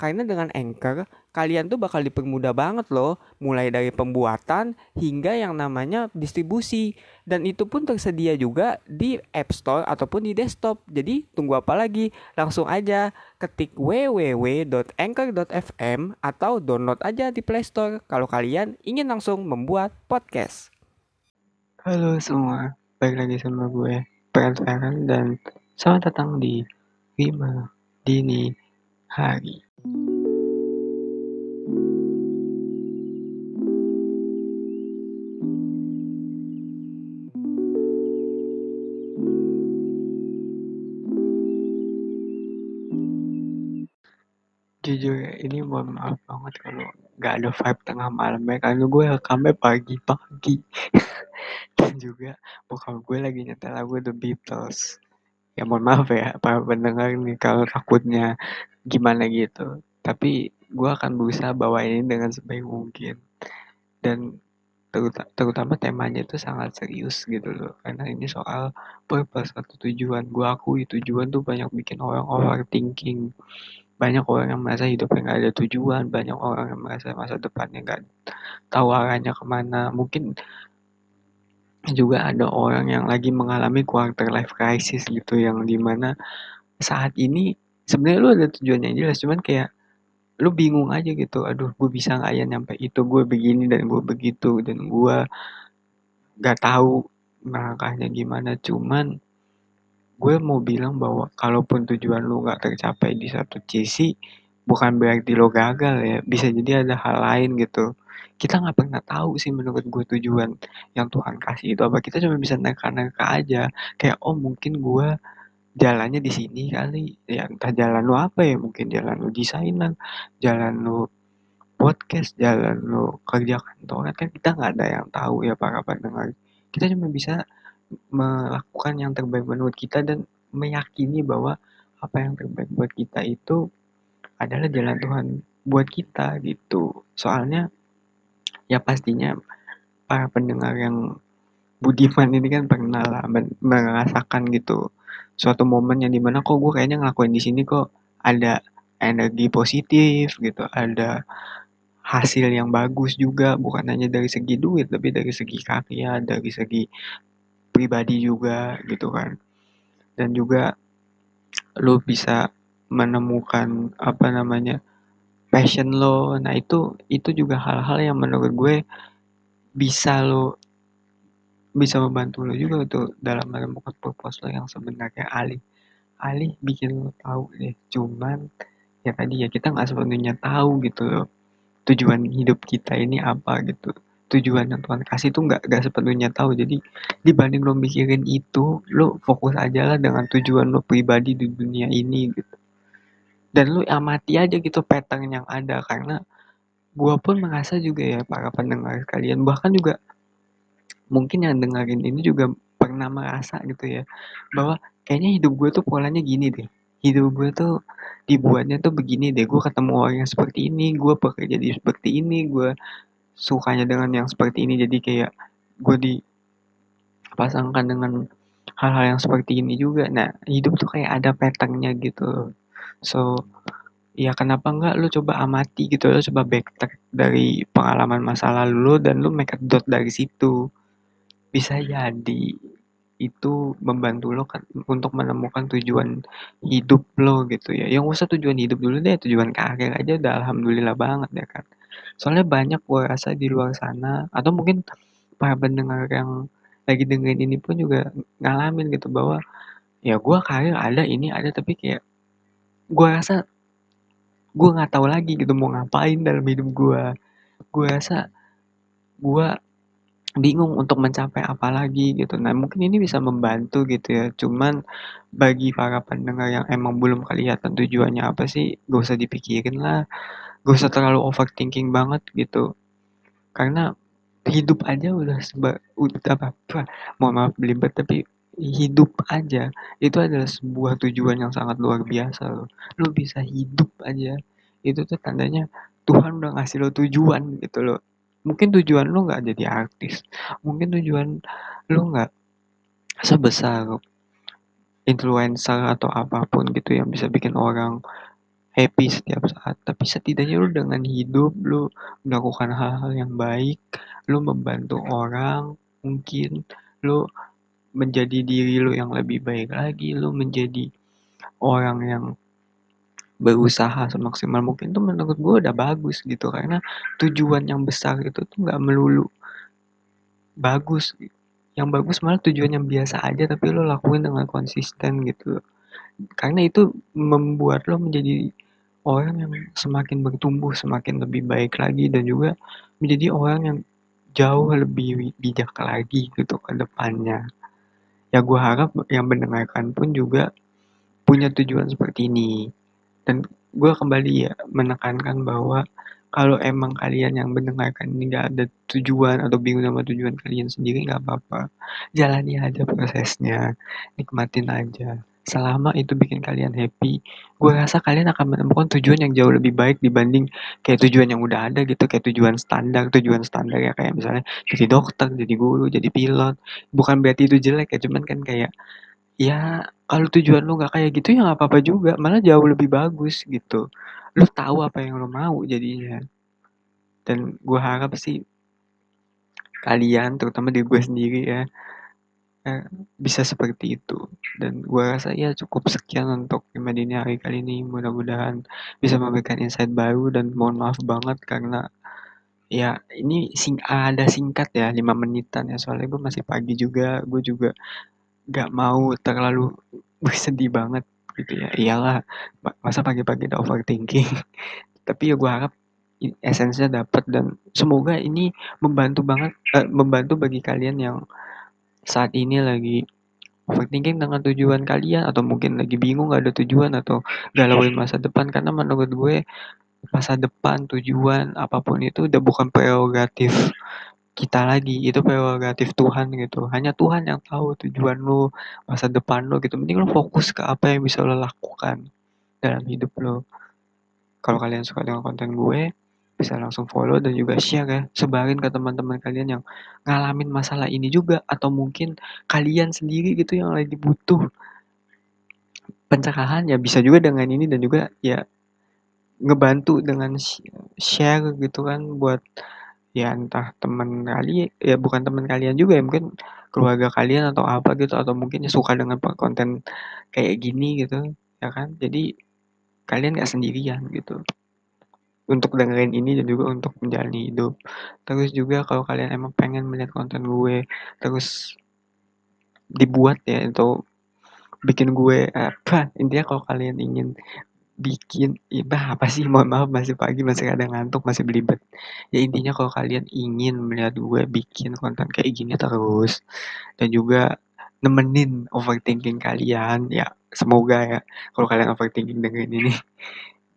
Karena dengan Anchor, kalian tuh bakal dipermudah banget loh, mulai dari pembuatan hingga yang namanya distribusi. Dan itu pun tersedia juga di App Store ataupun di desktop. Jadi tunggu apa lagi? Langsung aja ketik www.anchor.fm atau download aja di Play Store kalau kalian ingin langsung membuat podcast. Halo semua, balik lagi sama gue, Peran dan selamat datang di Wima Dini Hari. Jujur ya, ini mohon maaf banget kalau nggak ada vibe tengah malam ya, karena gue rekamnya pagi-pagi. Dan juga bokap gue lagi nyetel lagu The Beatles. Ya mohon maaf ya, para pendengar nih kalau takutnya gimana gitu. Tapi gue akan berusaha bawa ini dengan sebaik mungkin. Dan terutama temanya itu sangat serius gitu loh. Karena ini soal purpose atau tujuan. Gue akui tujuan tuh banyak bikin orang overthinking. Banyak orang yang merasa hidupnya nggak ada tujuan. Banyak orang yang merasa masa depannya nggak tahu arahnya ke mana. Mungkin juga ada orang yang lagi mengalami quarter life crisis gitu yang di mana saat ini sebenarnya lu ada tujuan yang jelas cuman kayak lu bingung aja gitu aduh gue bisa nggak ya nyampe itu? Gue begini dan gue begitu dan gue nggak tahu langkahnya gimana. Cuman gue mau bilang bahwa kalaupun tujuan lu nggak tercapai di satu sisi bukan berarti lo gagal ya bisa jadi ada hal lain gitu kita nggak pernah tahu sih menurut gue tujuan yang Tuhan kasih itu apa. Kita cuma bisa neka-neka aja. Kayak oh mungkin gue jalannya di sini kali. Ya entah jalan lu apa ya mungkin jalan lu desain jalan lu podcast jalan lu kerja kantoran kan kita nggak ada yang tahu ya para pendengar. Kita cuma bisa melakukan yang terbaik menurut kita dan meyakini bahwa apa yang terbaik buat kita itu adalah jalan Tuhan buat kita gitu. Soalnya ya pastinya. Para pendengar yang budiman ini kan pernah lah merasakan gitu suatu momen yang di mana kok gue kayaknya ngelakuin di sini kok ada energi positif gitu, ada hasil yang bagus juga. Bukan hanya dari segi duit tapi dari segi karya, dari segi pribadi juga gitu kan. Dan juga lo bisa menemukan apa namanya passion lo. Nah itu itu juga hal-hal yang menurut gue bisa lo bisa membantu lo juga tuh dalam menemukan purpose lo yang sebenarnya. Alih alih bikin lo tahu deh. Cuman ya tadi ya kita nggak sepenuhnya tahu gitu loh tujuan hidup kita ini apa gitu. Tujuan yang Tuhan kasih tuh nggak nggak sepenuhnya tahu. Jadi dibanding lo mikirin itu lo fokus aja lah dengan tujuan lo pribadi di dunia ini gitu dan lo amati aja gitu pattern yang ada karena gua pun merasa juga ya para pendengar kalian bahkan juga mungkin yang dengerin ini juga pernah merasa gitu ya bahwa kayaknya hidup gue tuh polanya gini deh. Hidup gue tuh dibuatnya tuh begini deh. Gue ketemu orang yang seperti ini gue bekerja di seperti ini gue sukanya dengan yang seperti ini. Jadi kayak gue dipasangkan dengan hal-hal yang seperti ini juga. Nah hidup tuh kayak ada patternnya gitu so ya kenapa enggak lu coba amati gitu lu coba backtrack dari pengalaman masa lalu lu dan lu make a dot dari situ. Bisa jadi itu membantu lo kan untuk menemukan tujuan hidup lo gitu ya. Yang usah tujuan hidup dulu deh tujuan karir aja udah alhamdulillah banget ya kan. Soalnya banyak gue rasa di luar sana atau mungkin para pendengar yang lagi dengerin ini pun juga ngalamin gitu bahwa ya gue karir ada ini ada tapi kayak gue rasa gue nggak tahu lagi gitu mau ngapain dalam hidup gue gue rasa gue bingung untuk mencapai apa lagi gitu. Nah mungkin ini bisa membantu gitu ya. Cuman bagi para pendengar yang emang belum kelihatan tujuannya apa sih gak usah dipikirin lah. Gak usah terlalu overthinking banget gitu. Karena hidup aja udah seba udah apa, apa mohon maaf belibet tapi hidup aja. Itu adalah sebuah tujuan yang sangat luar biasa loh. Lo bisa hidup aja. Itu tuh tandanya Tuhan udah ngasih lo tujuan gitu loh. Mungkin tujuan lu nggak jadi artis. Mungkin tujuan lu nggak sebesar influencer atau apa pun gitu yang bisa bikin orang happy setiap saat. Tapi setidaknya lu dengan hidup lu melakukan hal-hal yang baik lu membantu orang mungkin lu menjadi diri lu yang lebih baik lagi lu menjadi orang yang berusaha semaksimal mungkin tuh menurut gue udah bagus gitu. Karena tujuan yang besar itu tuh nggak melulu bagus. Yang bagus malah tujuan yang biasa aja tapi lo lakuin dengan konsisten gitu. Karena itu membuat lo menjadi orang yang semakin bertumbuh semakin lebih baik lagi dan juga menjadi orang yang jauh lebih bijak lagi gitu ke depannya ya gue harap yang mendengarkan pun juga punya tujuan seperti ini. Dan gue kembali ya menekankan bahwa kalau emang kalian yang mendengarkan ini nggak ada tujuan atau bingung sama tujuan kalian sendiri nggak apa-apa. Jalani aja prosesnya nikmatin aja selama itu bikin kalian happy gue rasa kalian akan menemukan tujuan yang jauh lebih baik dibanding kayak tujuan yang udah ada gitu kayak tujuan standar tujuan standar ya kayak misalnya jadi dokter jadi guru jadi pilot. Bukan berarti itu jelek ya cuman kan kayak ya kalau tujuan lu nggak kayak gitu ya nggak apa-apa juga malah jauh lebih bagus gitu. Lu tahu apa yang lu mau jadinya. Dan gue harap sih kalian terutama di gue sendiri ya eh, bisa seperti itu. Dan gue rasa ya cukup sekian untuk lima dini hari kali ini. Mudah-mudahan bisa memberikan insight baru dan mohon maaf banget karena ya ini sing ada singkat ya lima menitan ya. Soalnya gue masih pagi juga gue juga gak mau terlalu bersedih banget gitu ya. Iyalah masa pagi-pagi udah overthinking. Tapi ya gue harap esensinya dapat dan semoga ini membantu banget eh, membantu bagi kalian yang saat ini lagi overthinking dengan tujuan kalian atau mungkin lagi bingung gak ada tujuan atau galauin masa depan. Karena menurut gue masa depan tujuan apa pun itu udah bukan prerogatif kita lagi. Itu prerogatif Tuhan gitu. Hanya Tuhan yang tahu tujuan lu masa depan lu gitu. Mending lu fokus ke apa yang bisa lo lakukan dalam hidup lo kalau kalian suka dengan konten gue bisa langsung follow dan juga share ya. Sebarin ke teman-teman kalian yang ngalamin masalah ini juga atau mungkin kalian sendiri gitu yang lagi butuh pencegahan ya bisa juga dengan ini dan juga ya ngebantu dengan share gitu kan buat ya entah teman kali ya bukan teman kalian juga ya mungkin keluarga kalian atau apa gitu atau mungkin suka dengan konten kayak gini gitu ya kan? Jadi kalian gak sendirian gitu untuk dengerin ini dan juga untuk menjalani hidup. Terus juga kalau kalian emang pengen melihat konten gue terus dibuat ya atau bikin gue apa intinya kalau kalian ingin bikin ibah apa sih mohon maaf masih pagi masih kadang ngantuk masih belibet. Ya intinya kalau kalian ingin melihat gue bikin konten kayak gini terus dan juga nemenin overthinking kalian ya semoga ya kalau kalian overthinking dengan ini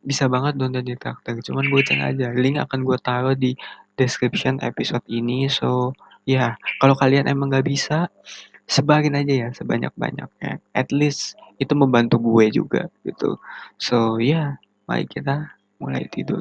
bisa banget nonton di traktor cuman gue cek aja. Link akan gue taruh di description episode ini so ya kalau kalian emang gak bisa sebarin aja ya sebanyak-banyaknya. At least itu membantu gue juga gitu. So ya yeah, mari kita mulai tidur